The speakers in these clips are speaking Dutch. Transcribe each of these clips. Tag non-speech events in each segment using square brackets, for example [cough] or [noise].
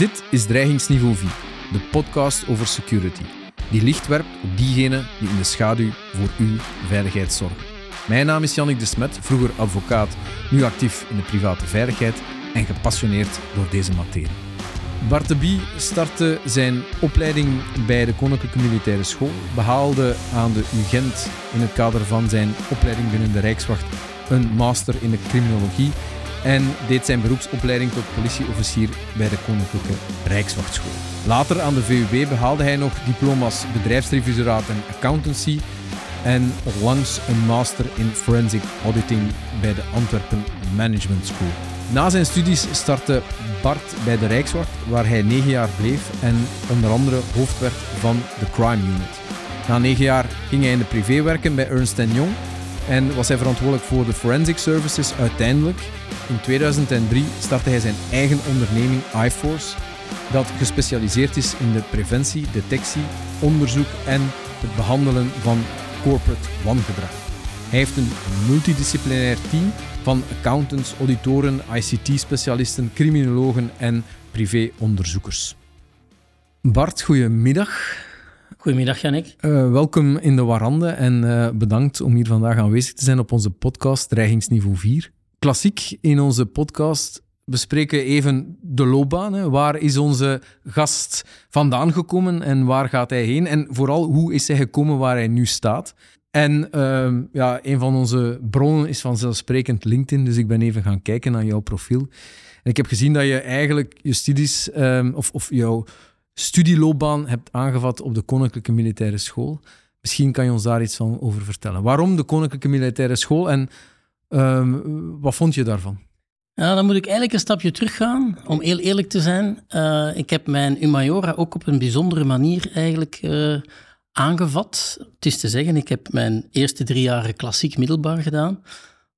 Dit is Dreigingsniveau 4, de podcast over security, die licht werpt op diegenen die in de schaduw voor uw veiligheid zorgen. Mijn naam is Jannik de Smet, vroeger advocaat, nu actief in de private veiligheid en gepassioneerd door deze materie. Bart de Bie startte zijn opleiding bij de Koninklijke Militaire School, behaalde aan de UGent in het kader van zijn opleiding binnen de Rijkswacht een master in de criminologie en deed zijn beroepsopleiding tot politieofficier bij de Koninklijke Rijkswachtschool. Later aan de VUB behaalde hij nog diploma's bedrijfsrevisoraat en accountancy en onlangs een master in forensic auditing bij de Antwerpen Management School. Na zijn studies startte Bart bij de Rijkswacht, waar hij negen jaar bleef en onder andere hoofd werd van de Crime Unit. Na negen jaar ging hij in de privé werken bij Ernst Young en was hij verantwoordelijk voor de forensic services uiteindelijk. In 2003 startte hij zijn eigen onderneming iForce, dat gespecialiseerd is in de preventie, detectie, onderzoek en het behandelen van corporate wangedrag. Hij heeft een multidisciplinair team van accountants, auditoren, ICT-specialisten, criminologen en privéonderzoekers. Bart, goedemiddag. Goedemiddag, Janik. Uh, welkom in de Warande en uh, bedankt om hier vandaag aanwezig te zijn op onze podcast Dreigingsniveau 4. Klassiek in onze podcast bespreken we even de loopbaan. Waar is onze gast vandaan gekomen en waar gaat hij heen? En vooral, hoe is hij gekomen waar hij nu staat? En uh, ja, een van onze bronnen is vanzelfsprekend LinkedIn, dus ik ben even gaan kijken naar jouw profiel. En ik heb gezien dat je eigenlijk je studies, um, of, of jouw studieloopbaan hebt aangevat op de Koninklijke Militaire School. Misschien kan je ons daar iets van over vertellen. Waarom de Koninklijke Militaire School en um, wat vond je daarvan? Ja, dan moet ik eigenlijk een stapje teruggaan, om heel eerlijk te zijn. Uh, ik heb mijn Humajora ook op een bijzondere manier eigenlijk uh, aangevat. Het is te zeggen, ik heb mijn eerste drie jaren klassiek middelbaar gedaan.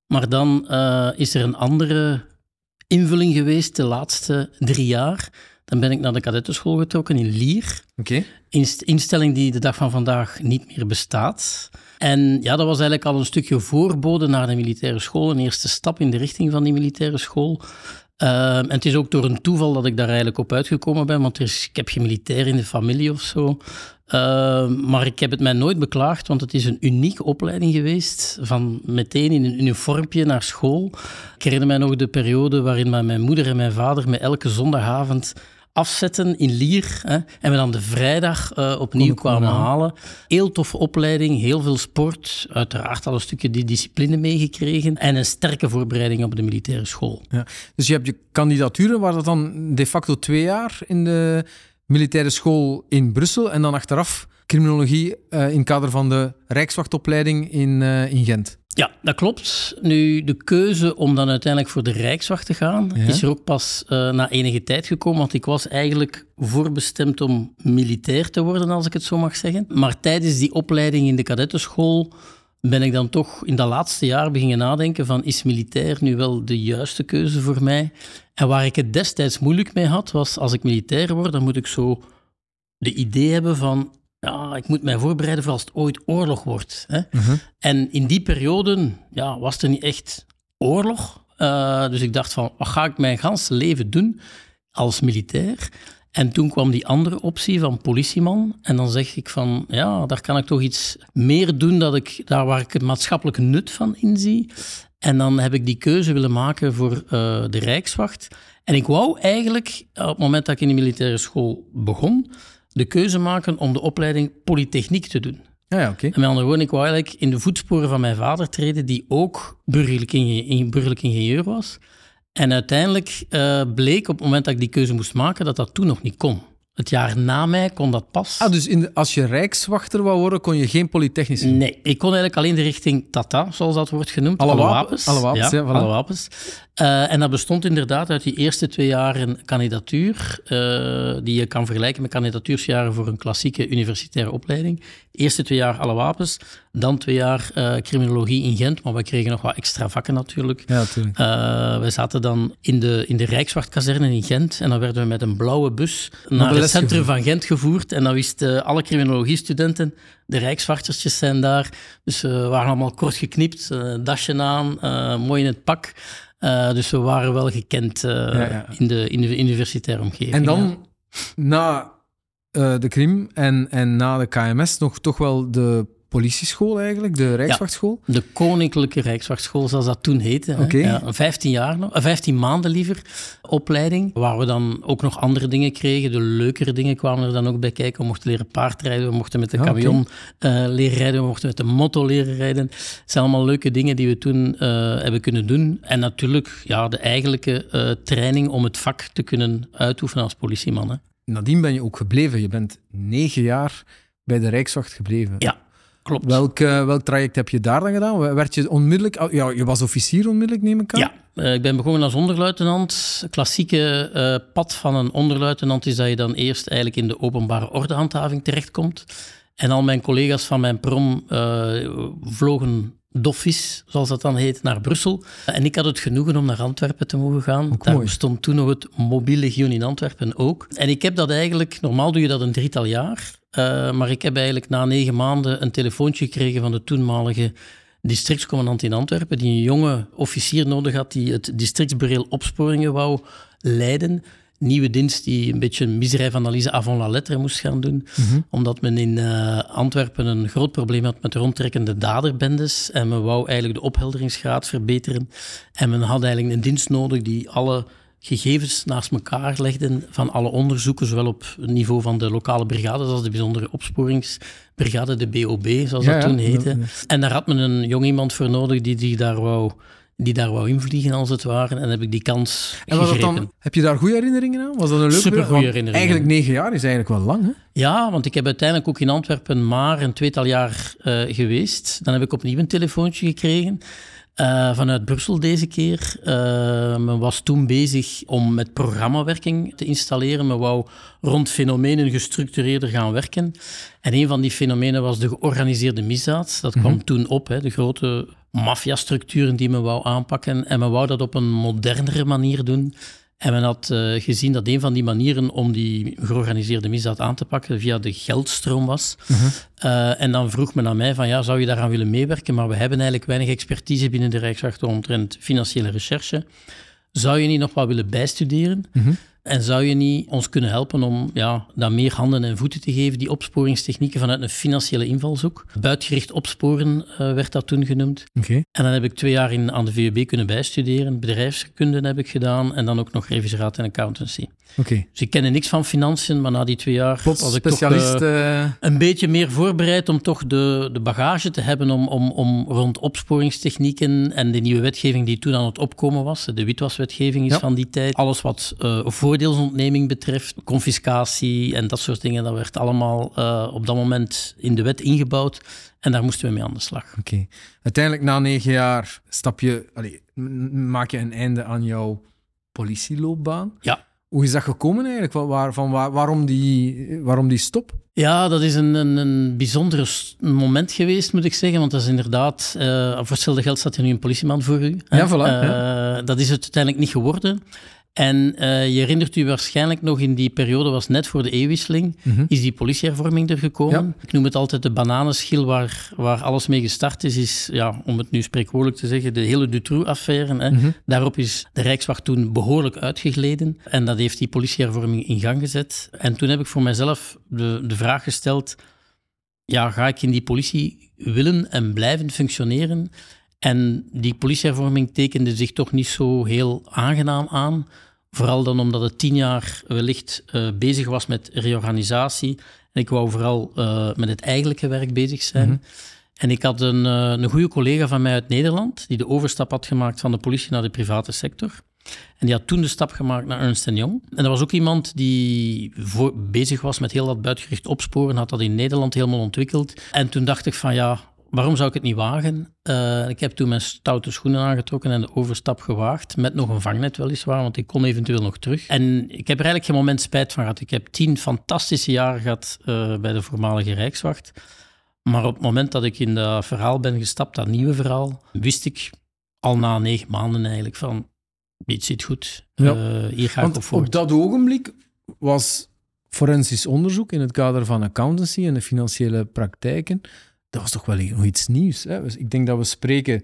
Maar dan uh, is er een andere invulling geweest de laatste drie jaar. Dan ben ik naar de kadettenschool getrokken in Lier. Okay. Instelling die de dag van vandaag niet meer bestaat. En ja, dat was eigenlijk al een stukje voorbode naar de militaire school. Een eerste stap in de richting van die militaire school. Uh, en het is ook door een toeval dat ik daar eigenlijk op uitgekomen ben, want er is, ik heb geen militair in de familie of zo. Uh, maar ik heb het mij nooit beklaagd, want het is een unieke opleiding geweest. Van meteen in een uniformpje naar school. Ik herinner mij nog de periode waarin mijn moeder en mijn vader me elke zondagavond afzetten in Lier. Hè, en we dan de vrijdag uh, opnieuw kwamen halen. Heel toffe opleiding, heel veel sport. Uiteraard al een stukje die discipline meegekregen. En een sterke voorbereiding op de militaire school. Ja. Dus je hebt je kandidaturen, waar dat dan de facto twee jaar in de militaire school in Brussel. En dan achteraf criminologie uh, in het kader van de Rijkswachtopleiding in, uh, in Gent. Ja, dat klopt. Nu, de keuze om dan uiteindelijk voor de Rijkswacht te gaan, ja. is er ook pas uh, na enige tijd gekomen. Want ik was eigenlijk voorbestemd om militair te worden, als ik het zo mag zeggen. Maar tijdens die opleiding in de kadettenschool ben ik dan toch in dat laatste jaar beginnen nadenken van is militair nu wel de juiste keuze voor mij? En waar ik het destijds moeilijk mee had, was als ik militair word, dan moet ik zo de idee hebben van ja, ik moet mij voorbereiden voor als het ooit oorlog wordt. Hè? Uh -huh. En in die periode ja, was er niet echt oorlog. Uh, dus ik dacht van, wat ga ik mijn ganse leven doen als militair? En toen kwam die andere optie van politieman. En dan zeg ik van, ja, daar kan ik toch iets meer doen dat ik, daar waar ik het maatschappelijke nut van inzie. En dan heb ik die keuze willen maken voor uh, de Rijkswacht. En ik wou eigenlijk, op het moment dat ik in de militaire school begon, de keuze maken om de opleiding Polytechniek te doen. Ja, ja oké. Okay. En met andere woorden, ik wou eigenlijk in de voetsporen van mijn vader treden, die ook burgerlijk, inge burgerlijk ingenieur was. En uiteindelijk uh, bleek op het moment dat ik die keuze moest maken, dat dat toen nog niet kon. Het jaar na mij kon dat pas. Ah, dus in de, als je rijkswachter wou worden, kon je geen polytechnische? Nee, ik kon eigenlijk alleen de richting Tata, zoals dat wordt genoemd. Alle, alle wapens. Alle wapens, ja. ja voilà. Alle wapens. Uh, en dat bestond inderdaad uit die eerste twee jaren kandidatuur, uh, die je kan vergelijken met kandidatuursjaren voor een klassieke universitaire opleiding. De eerste twee jaar alle wapens, dan twee jaar uh, criminologie in Gent, maar we kregen nog wat extra vakken natuurlijk. Ja, natuurlijk. we zaten dan in de, in de Rijkswachtkazerne in Gent en dan werden we met een blauwe bus naar het centrum gevoerd. van Gent gevoerd en dan wisten alle criminologiestudenten de rijkswachtertjes zijn daar. Dus we waren allemaal kort geknipt, dasje aan, mooi in het pak. Uh, dus we waren wel gekend uh, ja, ja. In, de, in de universitaire omgeving. En dan na uh, de Krim en, en na de KMS nog toch wel de politieschool eigenlijk, de Rijkswachtschool? Ja, de Koninklijke Rijkswachtschool, zoals dat toen heette. Okay. Ja, 15 jaar nog, 15 maanden liever, opleiding, waar we dan ook nog andere dingen kregen. De leukere dingen kwamen er dan ook bij kijken. We mochten leren paardrijden, we mochten met de camion okay. uh, leren rijden, we mochten met de motto leren rijden. Het zijn allemaal leuke dingen die we toen uh, hebben kunnen doen. En natuurlijk ja, de eigenlijke uh, training om het vak te kunnen uitoefenen als politieman. Hè. Nadien ben je ook gebleven. Je bent negen jaar bij de Rijkswacht gebleven. Ja, Klopt. Welk, uh, welk traject heb je daar dan gedaan? Werd je onmiddellijk... Ja, je was officier onmiddellijk, neem ik aan? Ja, uh, ik ben begonnen als onderluitenant. klassieke uh, pad van een onderluitenant is dat je dan eerst eigenlijk in de openbare ordehandhaving terechtkomt. En al mijn collega's van mijn prom vlogen doffies, zoals dat dan heet, naar Brussel. En ik had het genoegen om naar Antwerpen te mogen gaan. Ook Daar mooi. bestond toen nog het mobiel legioen in Antwerpen ook. En ik heb dat eigenlijk... Normaal doe je dat een drietal jaar. Uh, maar ik heb eigenlijk na negen maanden een telefoontje gekregen van de toenmalige districtscommandant in Antwerpen, die een jonge officier nodig had die het districtsbureel opsporingen wou leiden. Nieuwe dienst die een beetje een misdrijfanalyse avant la lettre moest gaan doen. Mhm. Omdat men in uh, Antwerpen een groot probleem had met rondtrekkende daderbendes. En men wou eigenlijk de ophelderingsgraad verbeteren. En men had eigenlijk een dienst nodig die alle gegevens naast elkaar legden van alle onderzoeken, zowel op het niveau van de lokale brigades als de bijzondere opsporingsbrigade, de BOB, zoals Ja, dat toen heette. ja, ja. En daar had men een jong iemand voor nodig die, die, daar, wou, die daar wou invliegen, als het ware. En heb ik die kans En was gegrepen. dan, heb je daar goede herinneringen aan? Was dat een leuke Supergoeie Want herinneringen. Eigenlijk negen jaar is eigenlijk wel lang, hè? Ja, want ik heb uiteindelijk ook in Antwerpen maar een tweetal jaar eh, geweest. Dan heb ik opnieuw een telefoontje gekregen. Eh, vanuit Brussel deze keer. Eh, men was toen bezig om met programmawerking te installeren. Men wou rond fenomenen gestructureerder gaan werken. En een van die fenomenen was de georganiseerde misdaad. Dat kwam toen op, hè, de grote maffiastructuren die men wou aanpakken. En men wou dat op een modernere manier doen. En men had eh, gezien dat een van die manieren om die georganiseerde misdaad aan te pakken via de geldstroom was. Eh, en dan vroeg men aan mij van ja, zou je daaraan willen meewerken? Maar we hebben eigenlijk weinig expertise binnen de Rijkswacht omtrent financiële recherche. Zou je niet nog wat willen bijstuderen? En zou je niet ons kunnen helpen om ja, dat meer handen en voeten te geven, die opsporingstechnieken vanuit een financiële invalshoek? Buitgericht opsporen eh, werd dat toen genoemd. Oké. En dan heb ik twee jaar in, aan de VUB kunnen bijstuderen. Bedrijfskunde heb ik gedaan en dan ook nog reviseraat en accountancy. Oké. Dus ik kende niks van financiën, maar na die twee jaar Plots was ik toch specialist... eh, eh, een beetje meer voorbereid om toch de, de bagage te hebben om, om, om rond opsporingstechnieken en de nieuwe wetgeving die toen aan het opkomen was. De witwaswetgeving is Ja. van die tijd. Alles wat eh, voordeelsontneming betreft, confiscatie en dat soort dingen, dat werd allemaal op dat moment in de wet ingebouwd. En daar moesten we mee aan de slag. Oké. Uiteindelijk, na negen jaar, stap je, allee, m- maak je een einde aan jouw politieloopbaan. Ja. Hoe is dat gekomen eigenlijk? Waar, van waar, waarom, die, waarom die stop? Ja, dat is een, een, een bijzonder moment geweest, moet ik zeggen. Want dat is inderdaad, eh voor hetzelfde geld staat er nu een politieman voor u. hè. Ja, voilà, Eh, Dat is het uiteindelijk niet geworden. En eh, je herinnert u waarschijnlijk nog, in die periode was net voor de eeuwwisseling, Mhm. is die politiehervorming er gekomen. Ja. Ik noem het altijd de bananenschil waar, waar alles mee gestart is, is, ja, om het nu spreekwoordelijk te zeggen, de hele Dutroux-affaire. Mhm. Daarop is de Rijkswacht toen behoorlijk uitgegleden. En dat heeft die politiehervorming in gang gezet. En toen heb ik voor mezelf de, de vraag gesteld: ja, ga ik in die politie willen en blijven functioneren? En die politiehervorming tekende zich toch niet zo heel aangenaam aan. Vooral dan omdat het tien jaar wellicht eh, bezig was met reorganisatie. En ik wou vooral eh, met het eigenlijke werk bezig zijn. Mhm. En ik had een, eh, een goede collega van mij uit Nederland, die de overstap had gemaakt van de politie naar de private sector. En die had toen de stap gemaakt naar Ernst Young. En dat was ook iemand die voor, bezig was met heel dat buitgericht opsporen, had dat in Nederland helemaal ontwikkeld. En toen dacht ik van ja, waarom zou ik het niet wagen? Eh, ik heb toen mijn stoute schoenen aangetrokken en de overstap gewaagd, met nog een vangnet weliswaar, want ik kon eventueel nog terug. En ik heb er eigenlijk geen moment spijt van gehad. Ik heb tien fantastische jaren gehad eh, bij de voormalige Rijkswacht. Maar op het moment dat ik in dat verhaal ben gestapt, dat nieuwe verhaal, wist ik al na negen maanden eigenlijk van, dit zit goed, Ja. Eh, hier ga ik op Want voort. op dat ogenblik was forensisch onderzoek in het kader van accountancy en de financiële praktijken, dat was toch wel nog iets nieuws. Hè? Dus Ik denk dat we spreken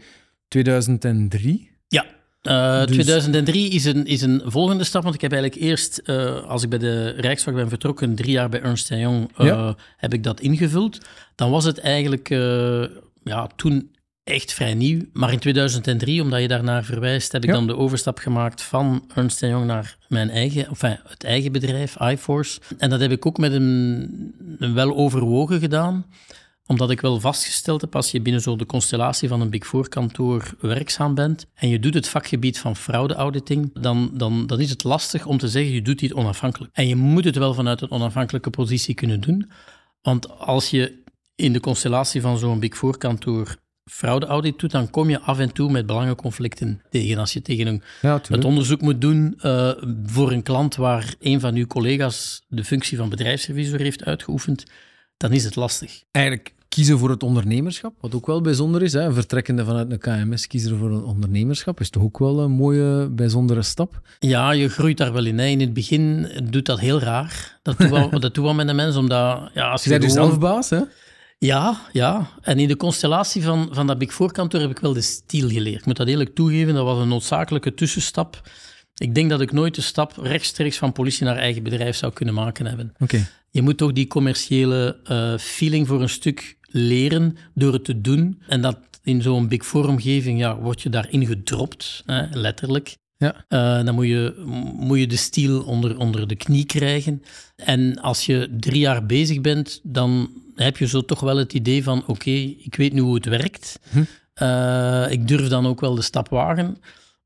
2003. Ja, Uh, Dus- 2003 is een, is een volgende stap, want ik heb eigenlijk eerst, eh, als ik bij de Rijkswacht ben vertrokken, drie jaar bij Ernst Young, eh, Ja. heb ik dat ingevuld. Dan was het eigenlijk eh, ja, toen echt vrij nieuw. Maar in 2003, omdat je daarnaar verwijst, heb ik Ja. dan de overstap gemaakt van Ernst Young naar mijn eigen, enfin, het eigen bedrijf, iForce. En dat heb ik ook met een, een wel overwogen gedaan omdat ik wel vastgesteld heb, als je binnen zo de constellatie van een Big Four kantoor werkzaam bent en je doet het vakgebied van fraudeauditing, dan, dan, dan is het lastig om te zeggen, je doet dit onafhankelijk. En je moet het wel vanuit een onafhankelijke positie kunnen doen. Want als je in de constellatie van zo'n Big Four kantoor fraudeaudit doet, dan kom je af en toe met belangenconflicten tegen. Als je tegen een Ja, het onderzoek moet doen eh, voor een klant waar een van uw collega's de functie van bedrijfsrevisor heeft uitgeoefend, dan is het lastig. Eigenlijk kiezen voor het ondernemerschap, wat ook wel bijzonder is. Hè? Vertrekkende vanuit een KMS kiezen voor een ondernemerschap is toch ook wel een mooie, bijzondere stap. Ja, je groeit daar wel in. Hè. In het begin doet dat heel raar. Dat doet wel, [laughs] dat doet wel met de mens, omdat... Ja, als Je bent dus zelf baas, hè? Ja, ja. En in de constellatie van, van dat Big Four kantoor heb ik wel de stiel geleerd. Ik moet dat eerlijk toegeven, dat was een noodzakelijke tussenstap. Ik denk dat ik nooit de stap rechtstreeks van politie naar eigen bedrijf zou kunnen maken hebben. Oké. Je moet toch die commerciële eh, feeling voor een stuk leren door het te doen. En dat in zo'n Big Four-omgeving ja, word je daarin gedropt, hè, letterlijk. Ja. Eh, dan moet je, moet je de stiel onder, onder de knie krijgen. En als je drie jaar bezig bent, dan heb je zo toch wel het idee van: oké, ik weet nu hoe het werkt. Hm. Eh, ik durf dan ook wel de stap wagen.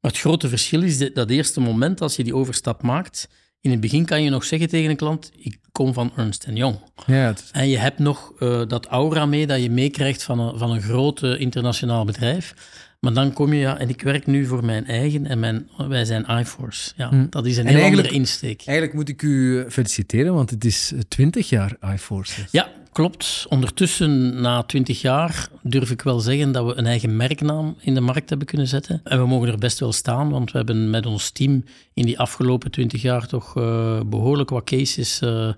Maar het grote verschil is dat, dat eerste moment als je die overstap maakt. In het begin kan je nog zeggen tegen een klant: ik kom van Ernst Young. Ja, het- En je hebt nog eh, dat aura mee dat je meekrijgt van een, van een groot eh, internationaal bedrijf. Maar dan kom je, ja, en ik werk nu voor mijn eigen en mijn, wij zijn iForce. Ja, Hm. dat is een En heel andere insteek. Eigenlijk moet ik u feliciteren, want het is 20 jaar iForce. Ja, klopt. Ondertussen, na twintig jaar, durf ik wel zeggen dat we een eigen merknaam in de markt hebben kunnen zetten. En we mogen er best wel staan, want we hebben met ons team in die afgelopen twintig jaar toch eh, behoorlijk wat cases eh,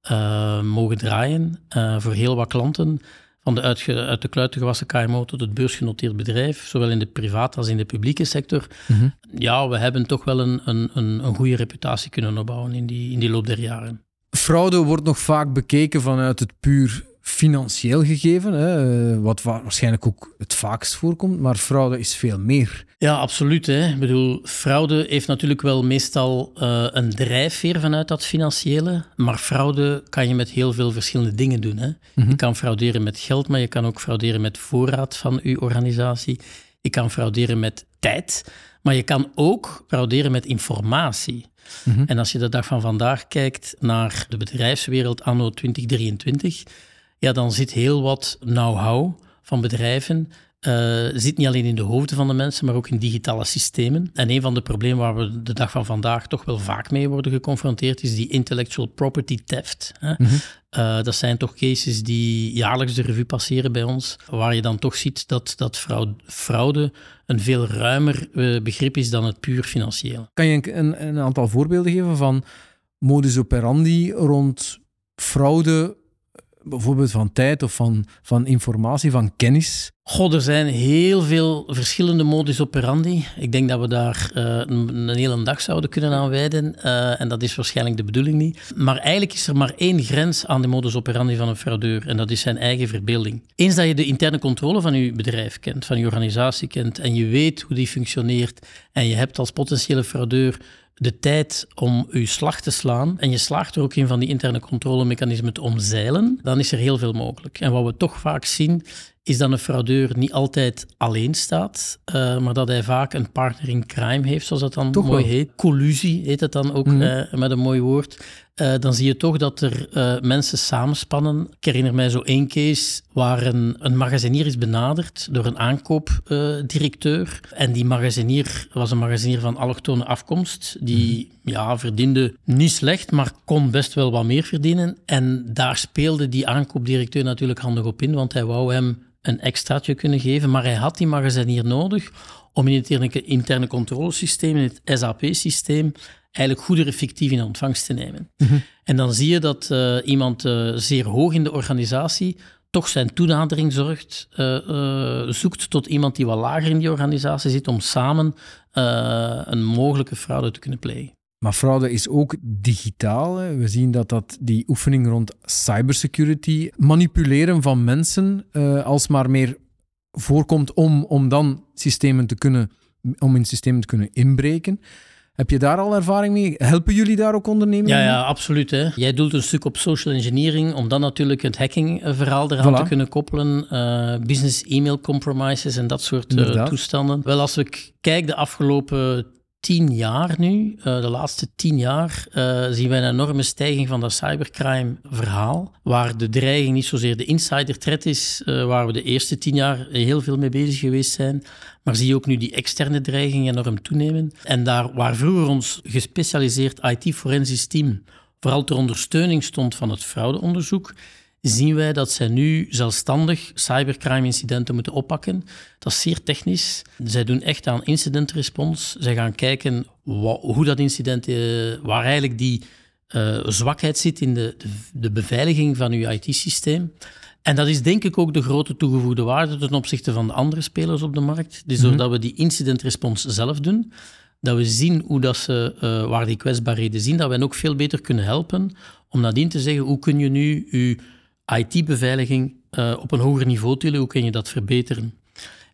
eh, mogen draaien voor heel wat klanten. Van de uitge- uit de kluiten gewassen KMO tot het beursgenoteerd bedrijf, zowel in de private als in de publieke sector. Mhm. Ja, we hebben toch wel een, een, een, een goede reputatie kunnen opbouwen in die, in die loop der jaren. Fraude wordt nog vaak bekeken vanuit het puur financieel gegeven, hè, eh, wat wa- waarschijnlijk ook het vaakst voorkomt, maar fraude is veel meer. Ja, absoluut. Hè. Ik bedoel, fraude heeft natuurlijk wel meestal eh, een drijfveer vanuit dat financiële. Maar fraude kan je met heel veel verschillende dingen doen. Hè. Mhm. Je kan frauderen met geld, maar je kan ook frauderen met voorraad van je organisatie. Je kan frauderen met tijd, maar je kan ook frauderen met informatie. Mhm. En als je de dag van vandaag kijkt naar de bedrijfswereld anno 2023, ja, dan zit heel wat know-how van bedrijven eh, zit niet alleen in de hoofden van de mensen, maar ook in digitale systemen. En een van de problemen waar we de dag van vandaag toch wel vaak mee worden geconfronteerd, is die intellectual property theft. Hè. Mhm. Eh, dat zijn toch cases die jaarlijks de revue passeren bij ons, waar je dan toch ziet dat, dat fraude, een veel ruimer eh, begrip is dan het puur financiële. Kan je een, een aantal voorbeelden geven van modus operandi rond fraude, bijvoorbeeld van tijd of van, van informatie, van kennis? Goh, er zijn heel veel verschillende modus operandi. Ik denk dat we daar eh, een, een hele dag zouden kunnen aan wijden. eh, en dat is waarschijnlijk de bedoeling niet. Maar eigenlijk is er maar één grens aan de modus operandi van een fraudeur. En dat is zijn eigen verbeelding. Eens dat je de interne controle van je bedrijf kent, van je organisatie kent, en je weet hoe die functioneert, en je hebt als potentiële fraudeur de tijd om uw slag te slaan en je slaagt er ook in van die interne controlemechanismen te omzeilen, dan is er heel veel mogelijk. En wat we toch vaak zien, is dat een fraudeur niet altijd alleen staat, eh, maar dat hij vaak een partner in crime heeft, zoals dat dan Toch mooi wel. heet. Collusie heet het dan ook Mhm. eh, met een mooi woord. Eh, dan zie je toch dat er mensen samenspannen. Ik herinner mij zo één case waar een, een magazinier is benaderd door een aankoopdirecteur. en die magazinier was een magazinier van allochtone afkomst. Die ja, verdiende niet slecht, maar kon best wel wat meer verdienen. En daar speelde die aankoopdirecteur natuurlijk handig op in, want hij wou hem een extraatje kunnen geven. Maar hij had die magazinier nodig om in het interne, controlesysteem, in het SAP-systeem, eigenlijk goederen fictief in ontvangst te nemen. En dan zie je dat eh, iemand eh, zeer hoog in de organisatie toch zijn toenadering zorgt, eh, zoekt tot iemand die wat lager in die organisatie zit, om samen een mogelijke fraude te kunnen plegen. Maar fraude is ook digitaal. Hè. We zien dat, dat die oefening rond cybersecurity, manipuleren van mensen, uh, alsmaar meer voorkomt om, om dan systemen te kunnen, om in systemen te kunnen inbreken. Heb je daar al ervaring mee? Helpen jullie daar ook ondernemingen? Ja, ja absoluut. Hè. Jij doelt een stuk op social engineering, om dan natuurlijk het hacking-verhaal eraan te kunnen koppelen. Uh, business e-mail compromises en dat soort uh, toestanden. Wel, als ik kijk de afgelopen tien jaar nu, uh, de laatste tien jaar, uh, zien wij een enorme stijging van dat cybercrime-verhaal. Waar de dreiging niet zozeer de insider threat is, uh, waar we de eerste tien jaar heel veel mee bezig geweest zijn. Maar zie je ook nu die externe dreiging enorm toenemen. En daar waar vroeger ons gespecialiseerd IT-forensisch team vooral ter ondersteuning stond van het fraudeonderzoek, zien wij dat zij nu zelfstandig cybercrime-incidenten moeten oppakken. Dat is zeer technisch. Zij doen echt aan incident response. Zij gaan kijken hoe dat incident, uh, waar eigenlijk die uh, zwakheid zit in de, de, de beveiliging van uw IT-systeem. En dat is denk ik ook de grote toegevoegde waarde ten opzichte van de andere spelers op de markt. Dus doordat mhm. we die incident response zelf doen, dat we zien hoe dat ze, uh, waar die kwetsbaarheden zien, dat we hen ook veel beter kunnen helpen om nadien te zeggen hoe kun je nu je IT-beveiliging uh, op een hoger niveau tillen, hoe kun je dat verbeteren?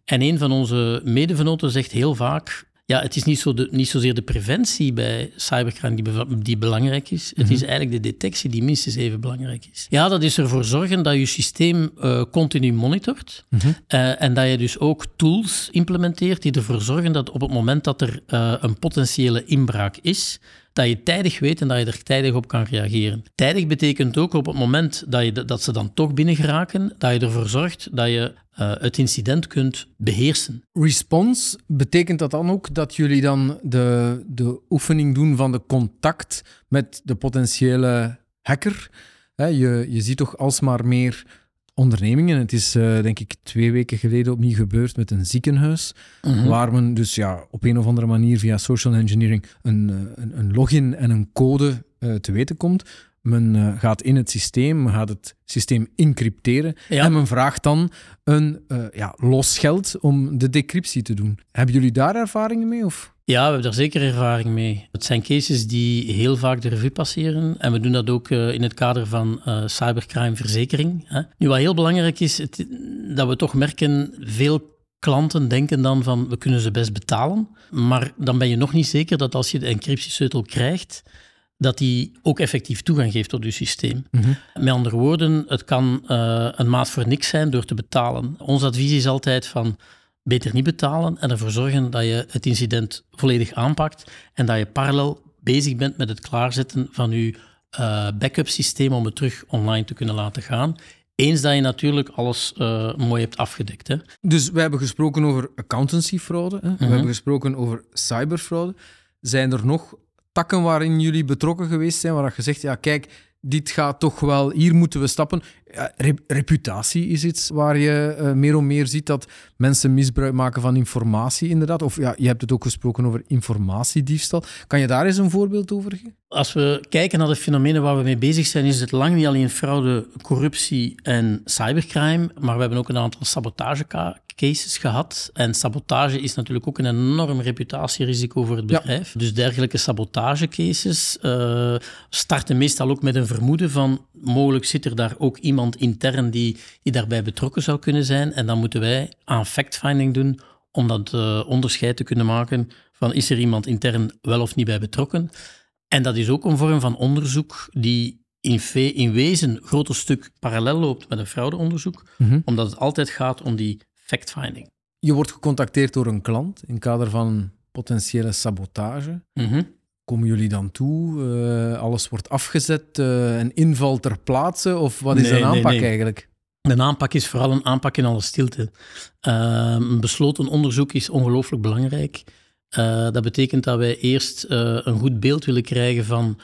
En een van onze medevenoten zegt heel vaak, ja, het is niet, zo de, niet zozeer de preventie bij cybercrime die, die belangrijk is. Het is mhm. eigenlijk de detectie die minstens even belangrijk is. Ja, dat is ervoor zorgen dat je systeem uh, continu monitort. Mhm. uh, en dat je dus ook tools implementeert die ervoor zorgen dat op het moment dat er uh, een potentiële inbraak is, dat je tijdig weet en dat je er tijdig op kan reageren. Tijdig betekent ook op het moment dat, je, dat ze dan toch binnen geraken, dat je ervoor zorgt dat je uh, het incident kunt beheersen. Response, betekent dat dan ook dat jullie dan de, de oefening doen van de contact met de potentiële hacker? je, je ziet toch alsmaar meer ondernemingen. Het is uh, denk ik twee weken geleden opnieuw gebeurd met een ziekenhuis, mhm. waar men dus ja, op een of andere manier via social engineering een, eh, een, een login en een code uh, te weten komt. Men uh, gaat in het systeem, men gaat het systeem encrypteren ja. en men vraagt dan een ja, los geld om de decryptie te doen. Hebben jullie daar ervaringen mee? Of? Ja, we hebben daar zeker ervaring mee. Het zijn cases die heel vaak de revue passeren. En we doen dat ook uh, in het kader van uh, cybercrime verzekering. Hè. Nu, wat heel belangrijk is, het, dat we toch merken, veel klanten denken dan van, we kunnen ze best betalen. Maar dan ben je nog niet zeker dat als je de encryptiesleutel krijgt, dat die ook effectief toegang geeft tot je systeem. Mhm. Met andere woorden, het kan uh, een maat voor niks zijn door te betalen. Ons advies is altijd van beter niet betalen en ervoor zorgen dat je het incident volledig aanpakt en dat je parallel bezig bent met het klaarzetten van je uh, backup systeem om het terug online te kunnen laten gaan. Eens dat je natuurlijk alles uh, mooi hebt afgedekt. Hè. Dus we hebben gesproken over accountancyfraude, hè? we mhm. hebben gesproken over cyberfraude. Zijn er nog takken waarin jullie betrokken geweest zijn, waar je zegt, ja kijk, dit gaat toch wel, hier moeten we stappen. reputatie is iets waar je uh, meer en meer ziet dat mensen misbruik maken van informatie, inderdaad. Of ja, je hebt het ook gesproken over informatiediefstal. Kan je daar eens een voorbeeld over geven? Als we kijken naar de fenomenen waar we mee bezig zijn, is het lang niet alleen fraude, corruptie en cybercrime, maar we hebben ook een aantal sabotagecases gehad. En sabotage is natuurlijk ook een enorm reputatierisico voor het bedrijf. Dus dergelijke sabotagecases uh, starten meestal ook met een vermoeden van mogelijk zit er daar ook iemand intern die, die daarbij betrokken zou kunnen zijn. En dan moeten wij aan fact-finding doen om dat uh, onderscheid te kunnen maken van is er iemand intern wel of niet bij betrokken. En dat is ook een vorm van onderzoek die in, in wezen een groot stuk parallel loopt met een fraudeonderzoek, mm omdat het altijd gaat om die fact-finding. Je wordt gecontacteerd door een klant in het kader van potentiële sabotage. Mm Komen jullie dan toe? Uh, alles wordt afgezet, uh, een inval ter plaatse? Of wat is nee, een aanpak nee, nee. eigenlijk? De aanpak is vooral een aanpak in alle stilte. Uh, een besloten onderzoek is ongelooflijk belangrijk. Dat betekent dat wij eerst een goed beeld willen krijgen van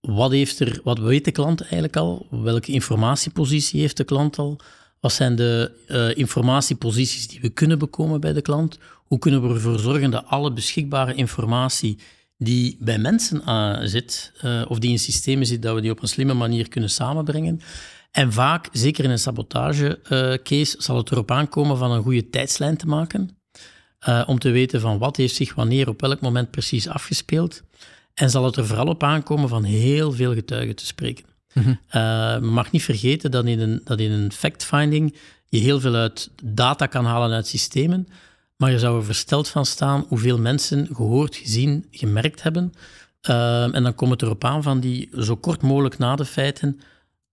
wat, heeft er, wat weet de klant eigenlijk al, welke informatiepositie heeft de klant al, wat zijn de uh, informatieposities die we kunnen bekomen bij de klant, hoe kunnen we ervoor zorgen dat alle beschikbare informatie die bij mensen zit, of die in systemen zit, dat we die op een slimme manier kunnen samenbrengen. En vaak, zeker in een sabotagecase, zal het erop aankomen van een goede tijdslijn te maken. uh, om te weten van wat heeft zich wanneer op welk moment precies afgespeeld. En zal het er vooral op aankomen van heel veel getuigen te spreken. Mm mag niet vergeten dat in een, dat in een fact-finding je heel veel uit data kan halen uit systemen, maar je zou er versteld van staan hoeveel mensen gehoord, gezien, gemerkt hebben. Uh, en dan komt het erop aan van die zo kort mogelijk na de feiten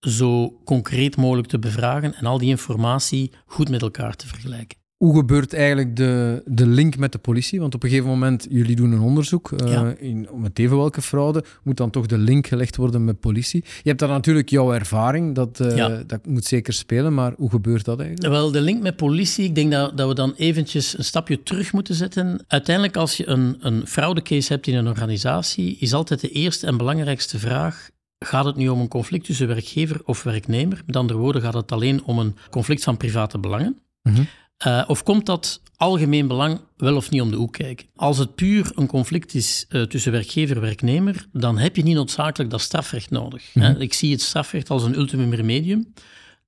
zo concreet mogelijk te bevragen en al die informatie goed met elkaar te vergelijken. Hoe gebeurt eigenlijk de, de link met de politie? Want op een gegeven moment, jullie doen een onderzoek uh, ja. in, met even welke fraude, moet dan toch de link gelegd worden met politie. Je hebt daar natuurlijk jouw ervaring, dat, uh, ja. dat moet zeker spelen, maar hoe gebeurt dat eigenlijk? Wel, de link met politie, ik denk dat, dat we dan eventjes een stapje terug moeten zetten. Uiteindelijk, als je een, een fraudecase hebt in een organisatie, is altijd de eerste en belangrijkste vraag, Gaat het nu om een conflict tussen werkgever of werknemer? Met andere woorden, gaat het alleen om een conflict van private belangen? Mm -hmm. Uh, of komt dat algemeen belang wel of niet om de hoek kijken? Als het puur een conflict is uh, tussen werkgever en werknemer, dan heb je niet noodzakelijk dat strafrecht nodig. Mm -hmm. Ik zie het strafrecht als een ultimum remedium.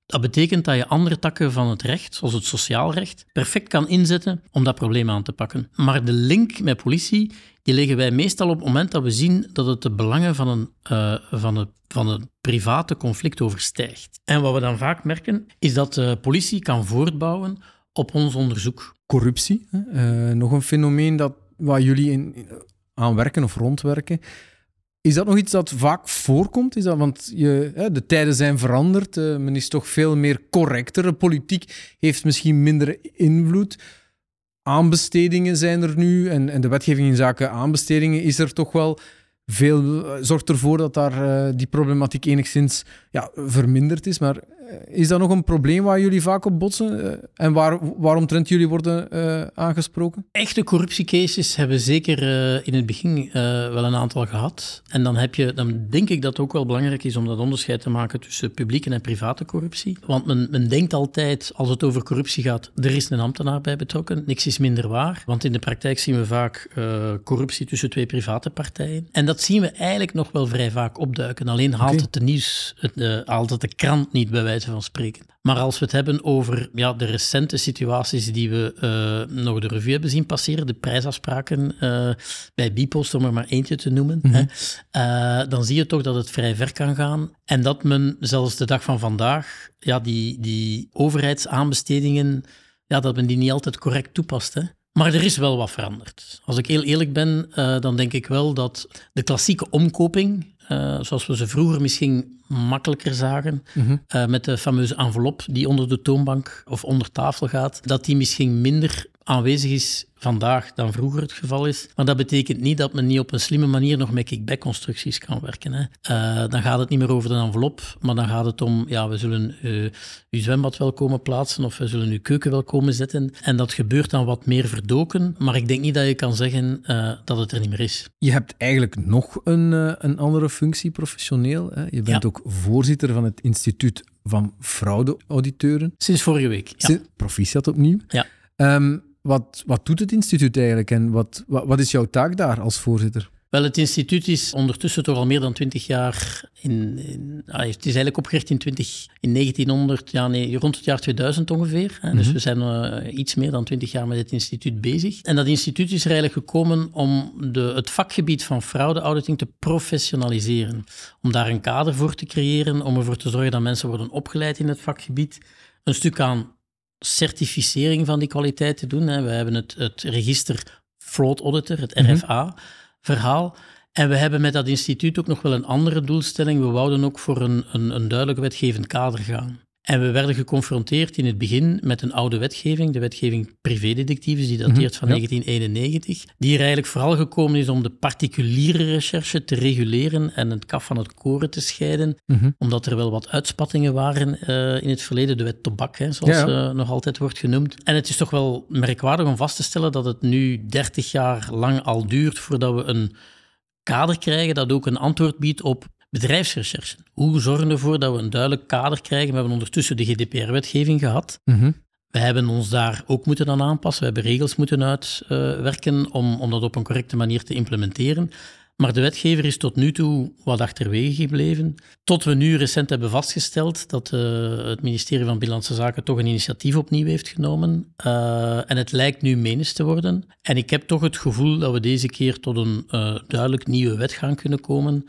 Dat betekent dat je andere takken van het recht, zoals het sociaal recht, perfect kan inzetten om dat probleem aan te pakken. Maar de link met politie die leggen wij meestal op het moment dat we zien dat het de belangen van een, uh, van een, van een private conflict overstijgt. En wat we dan vaak merken, is dat de politie kan voortbouwen op ons onderzoek. Corruptie, uh, nog een fenomeen dat, waar jullie in, aan werken of rondwerken. Is dat nog iets dat vaak voorkomt? Is dat, want je, de tijden zijn veranderd, uh, men is toch veel meer correcter. De politiek heeft misschien minder invloed aanbestedingen zijn er nu en, en de wetgeving in zaken aanbestedingen is er toch wel veel, zorgt ervoor dat daar die problematiek enigszins ja, verminderd is. Maar is dat nog een probleem waar jullie vaak op botsen? Uh, en waar, waaromtrent jullie worden aangesproken? Echte corruptiecases hebben we zeker in het begin wel een aantal gehad. En dan, heb je, dan denk ik dat het ook wel belangrijk is om dat onderscheid te maken tussen publieke en private corruptie. Want men, men denkt altijd, als het over corruptie gaat, er is een ambtenaar bij betrokken. Niks is minder waar. Want in de praktijk zien we vaak corruptie tussen twee private partijen. En dat zien we eigenlijk nog wel vrij vaak opduiken. Alleen haalt okay. het de nieuws, het, haalt het de krant niet, bij wijze van spreken. Maar als we het hebben over ja, de recente situaties die we uh, nog de revue hebben zien passeren, de prijsafspraken uh, bij Bipost, om er maar eentje te noemen, mm -hmm. hè, dan zie je toch dat het vrij ver kan gaan. En dat men zelfs de dag van vandaag ja, die, die overheidsaanbestedingen, ja, dat men die niet altijd correct toepast. Hè. Maar er is wel wat veranderd. Als ik heel eerlijk ben, dan denk ik wel dat de klassieke omkoping, uh, zoals we ze vroeger misschien makkelijker zagen, mm -hmm. uh, met de fameuze envelop die onder de toonbank of onder tafel gaat, dat die misschien minder aanwezig is vandaag dan vroeger het geval is. Maar dat betekent niet dat men niet op een slimme manier nog met kickback-constructies kan werken. Hè. Uh, dan gaat het niet meer over de envelop, maar dan gaat het om, ja, we zullen uh, uw zwembad wel komen plaatsen of we zullen uw keuken wel komen zetten. En dat gebeurt dan wat meer verdoken, maar ik denk niet dat je kan zeggen uh, dat het er niet meer is. Je hebt eigenlijk nog een, een andere functie professioneel. Hè? Je bent ja. ook voorzitter van het instituut van fraudeauditeuren. Sinds vorige week. Ja. Sinds, proficiat opnieuw. Ja. Um, wat, wat doet het instituut eigenlijk en wat, wat, wat is jouw taak daar als voorzitter? Wel, het instituut is ondertussen toch al meer dan twintig jaar. In, in, het is eigenlijk opgericht in, 20, in 1900, ja, nee, rond het jaar 2000 ongeveer. Hè. Mm -hmm. Dus we zijn uh, iets meer dan twintig jaar met het instituut bezig. En dat instituut is er eigenlijk gekomen om de, het vakgebied van fraudeauditing te professionaliseren. Om daar een kader voor te creëren, om ervoor te zorgen dat mensen worden opgeleid in het vakgebied. Een stuk aan certificering van die kwaliteit te doen. Hè. We hebben het, het register Fraud Auditor, het RFA-verhaal. En we hebben met dat instituut ook nog wel een andere doelstelling. We wouden ook voor een, een, een duidelijk wetgevend kader gaan. En we werden geconfronteerd in het begin met een oude wetgeving, de wetgeving privédetectives, die dateert -hmm, van ja. 1991, die er eigenlijk vooral gekomen is om de particuliere recherche te reguleren en het kaf van het koren te scheiden, -hmm. omdat er wel wat uitspattingen waren uh, in het verleden, de wet tobak, hè, zoals ja, ja. Uh, nog altijd wordt genoemd. En het is toch wel merkwaardig om vast te stellen dat het nu 30 jaar lang al duurt voordat we een kader krijgen dat ook een antwoord biedt op bedrijfsrecherche. Hoe zorgen we ervoor dat we een duidelijk kader krijgen? We hebben ondertussen de GDPR-wetgeving gehad. Mm -hmm. We hebben ons daar ook moeten aan aanpassen. We hebben regels moeten uitwerken uh, om, om dat op een correcte manier te implementeren. Maar de wetgever is tot nu toe wat achterwege gebleven. Tot we nu recent hebben vastgesteld dat uh, het ministerie van Binnenlandse Zaken toch een initiatief opnieuw heeft genomen. Uh, en het lijkt nu menens te worden. En ik heb toch het gevoel dat we deze keer tot een uh, duidelijk nieuwe wet gaan kunnen komen.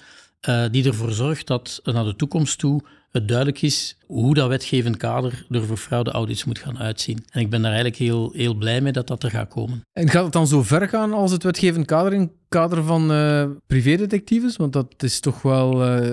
Die ervoor zorgt dat naar de toekomst toe het duidelijk is hoe dat wetgevend kader er voor fraudeaudits moet gaan uitzien. En ik ben daar eigenlijk heel, heel blij mee dat dat er gaat komen. En gaat het dan zo ver gaan als het wetgevend kader in kader van uh, privédetectives? Want dat is toch wel uh,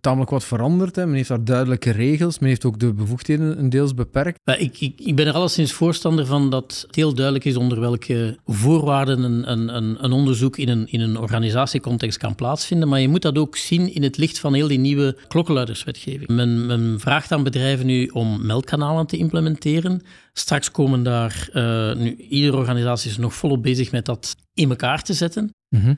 tamelijk wat veranderd. Hè? Men heeft daar duidelijke regels. Men heeft ook de bevoegdheden een deels beperkt. Ik, ik, ik ben er alleszins voorstander van dat het heel duidelijk is onder welke voorwaarden een, een, een onderzoek in een, in een organisatiecontext kan plaatsvinden. Maar je moet dat ook zien in het licht van heel die nieuwe klokkenluiderswetgeving. Men, men vraagt aan bedrijven nu om meldkanalen te implementeren. Straks komen daar, uh, nu, iedere organisatie is nog volop bezig met dat in elkaar te zetten. Mhm. uh,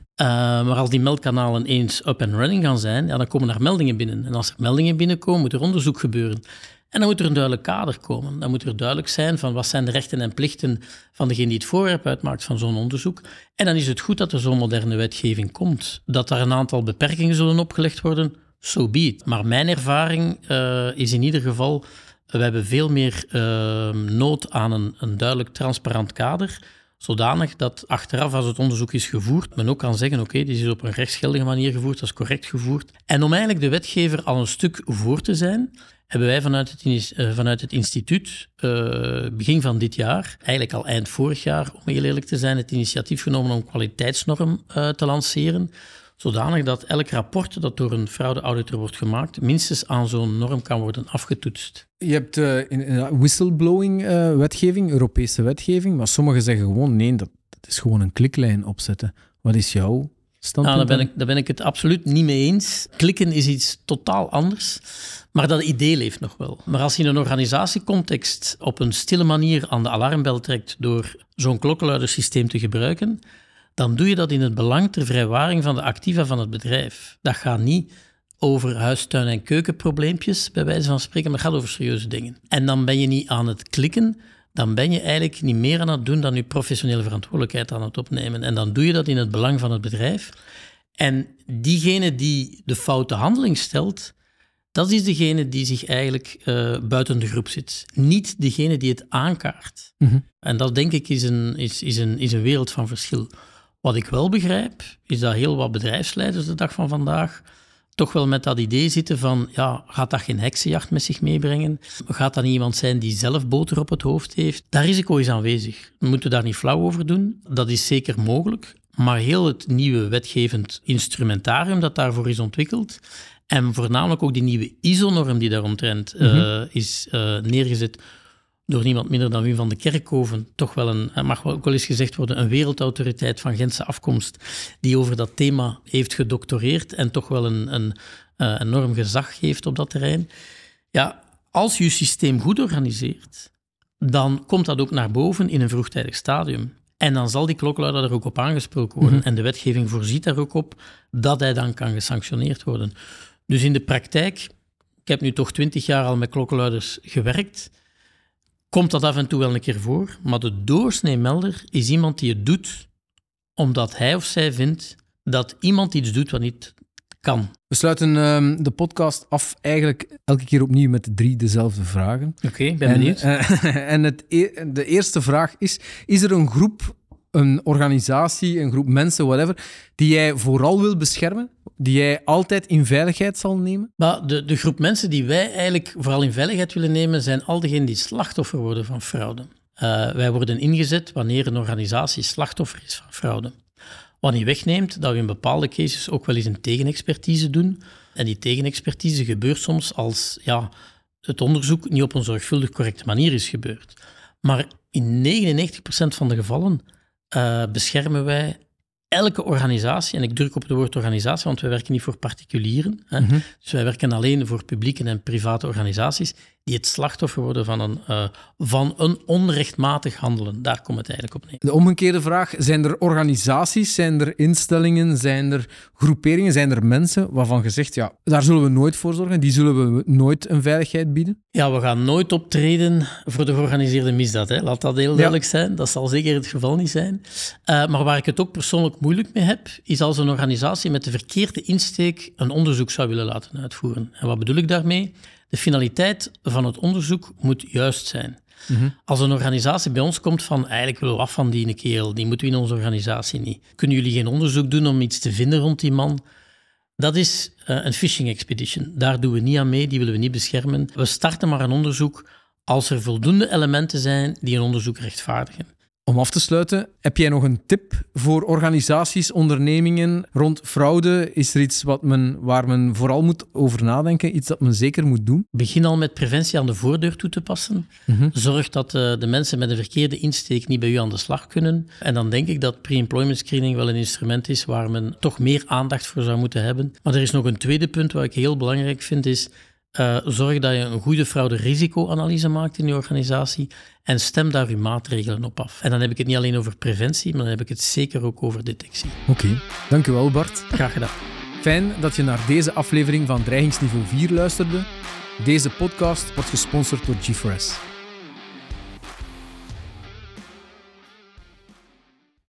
maar als die meldkanalen eens up and running gaan zijn, ja, dan komen er meldingen binnen. En als er meldingen binnenkomen, moet er onderzoek gebeuren. En dan moet er een duidelijk kader komen. Dan moet er duidelijk zijn van wat zijn de rechten en plichten van degene die het voorwerp uitmaakt van zo'n onderzoek. En dan is het goed dat er zo'n moderne wetgeving komt. Dat daar een aantal beperkingen zullen opgelegd worden, so be. Maar mijn ervaring uh, is in ieder geval, we hebben veel meer uh, nood aan een, een duidelijk transparant kader zodanig dat achteraf, als het onderzoek is gevoerd, men ook kan zeggen, oké, dit is op een rechtsgeldige manier gevoerd, dat is correct gevoerd. En om eigenlijk de wetgever al een stuk voor te zijn, hebben wij vanuit het, uh, vanuit het instituut uh, begin van dit jaar, eigenlijk al eind vorig jaar, om heel eerlijk te zijn, het initiatief genomen om kwaliteitsnorm te lanceren, zodanig dat elk rapport dat door een fraudeauditor wordt gemaakt, minstens aan zo'n norm kan worden afgetoetst. Je hebt uh, in, whistleblowing-wetgeving, uh, Europese wetgeving, maar sommigen zeggen gewoon nee, dat, dat, is gewoon een kliklijn opzetten. Wat is jouw standpunt? Nou, daar, ben ik, daar ben ik het absoluut niet mee eens. Klikken is iets totaal anders, maar dat idee leeft nog wel. Maar als je in een organisatiecontext op een stille manier aan de alarmbel trekt door zo'n klokkenluidersysteem te gebruiken, dan doe je dat in het belang ter vrijwaring van de activa van het bedrijf. Dat gaat niet over huistuin- en keukenprobleempjes, bij wijze van spreken, maar het gaat over serieuze dingen. En dan ben je niet aan het klikken, dan ben je eigenlijk niet meer aan het doen dan je professionele verantwoordelijkheid aan het opnemen. En dan doe je dat in het belang van het bedrijf. En diegene die de foute handeling stelt, dat is degene die zich eigenlijk uh, buiten de groep zit. Niet degene die het aankaart. Mm En dat denk ik is een, is, is, een, is een wereld van verschil. Wat ik wel begrijp, is dat heel wat bedrijfsleiders de dag van vandaag toch wel met dat idee zitten van, ja, gaat dat geen heksenjacht met zich meebrengen? Gaat dat niet iemand zijn die zelf boter op het hoofd heeft? Dat risico is aanwezig. We moeten daar niet flauw over doen. Dat is zeker mogelijk. Maar heel het nieuwe wetgevend instrumentarium dat daarvoor is ontwikkeld, en voornamelijk ook die nieuwe ISO-norm die daaromtrent mm uh, is uh, neergezet, door niemand minder dan Wim van de Kerkhoven, toch wel een, mag ook wel eens gezegd worden, een wereldautoriteit van Gentse afkomst, die over dat thema heeft gedoctoreerd en toch wel een, een uh, enorm gezag heeft op dat terrein. Ja, als je je systeem goed organiseert, dan komt dat ook naar boven in een vroegtijdig stadium. En dan zal die klokluider er ook op aangesproken worden. Mhm. En de wetgeving voorziet daar ook op dat hij dan kan gesanctioneerd worden. Dus in de praktijk, ik heb nu toch twintig jaar al met klokkenluiders gewerkt, komt dat af en toe wel een keer voor, maar de doorsneemelder is iemand die het doet omdat hij of zij vindt dat iemand iets doet wat niet kan. We sluiten uh, de podcast af eigenlijk elke keer opnieuw met drie dezelfde vragen. Oké, okay, ben benieuwd. En, uh, [laughs] en het e de eerste vraag is, is er een groep een organisatie, een groep mensen, whatever, die jij vooral wil beschermen? Die jij altijd in veiligheid zal nemen? Maar de, de groep mensen die wij eigenlijk vooral in veiligheid willen nemen, zijn al diegenen die slachtoffer worden van fraude. Uh, wij worden ingezet wanneer een organisatie slachtoffer is van fraude. Wat niet wegneemt dat we in bepaalde cases ook wel eens een tegenexpertise doen. En die tegenexpertise gebeurt soms als ja, het onderzoek niet op een zorgvuldig correcte manier is gebeurd. Maar in 99% van de gevallen uh, beschermen wij elke organisatie, en ik druk op het woord organisatie, want wij werken niet voor particulieren. Hè. Mhm. Dus wij werken alleen voor publieke en private organisaties die het slachtoffer worden van een, uh, van een onrechtmatig handelen. Daar komt het eigenlijk op neer. De omgekeerde vraag, zijn er organisaties, zijn er instellingen, zijn er groeperingen, zijn er mensen waarvan je zegt, ja, daar zullen we nooit voor zorgen, die zullen we nooit een veiligheid bieden? Ja, we gaan nooit optreden voor de georganiseerde misdaad. Hè. Laat dat heel duidelijk zijn. Dat zal zeker het geval niet zijn. Uh, maar waar ik het ook persoonlijk moeilijk mee heb, is als een organisatie met de verkeerde insteek een onderzoek zou willen laten uitvoeren. En wat bedoel ik daarmee? De finaliteit van het onderzoek moet juist zijn. Als een organisatie bij ons komt van eigenlijk willen we af van die kerel, die moeten we in onze organisatie niet. Kunnen jullie geen onderzoek doen om iets te vinden rond die man? Dat is uh, een phishing expedition. Daar doen we niet aan mee, die willen we niet beschermen. We starten maar een onderzoek als er voldoende elementen zijn die een onderzoek rechtvaardigen. Om af te sluiten, heb jij nog een tip voor organisaties, ondernemingen rond fraude? Is er iets wat men, waar men vooral moet over nadenken? Iets dat men zeker moet doen? Begin al met preventie aan de voordeur toe te passen. Mhm. Zorg dat de, eh, de mensen met een verkeerde insteek niet bij u aan de slag kunnen. En dan denk ik dat pre-employment screening wel een instrument is waar men toch meer aandacht voor zou moeten hebben. Maar er is nog een tweede punt wat ik heel belangrijk vind, is uh, zorg dat je een goede fraude-risicoanalyse maakt in je organisatie en stem daar je maatregelen op af. En dan heb ik het niet alleen over preventie, maar dan heb ik het zeker ook over detectie. Oké, okay. dankjewel Bart. Graag gedaan. Fijn dat je naar deze aflevering van Dreigingsniveau 4 luisterde. Deze podcast wordt gesponsord door G4S.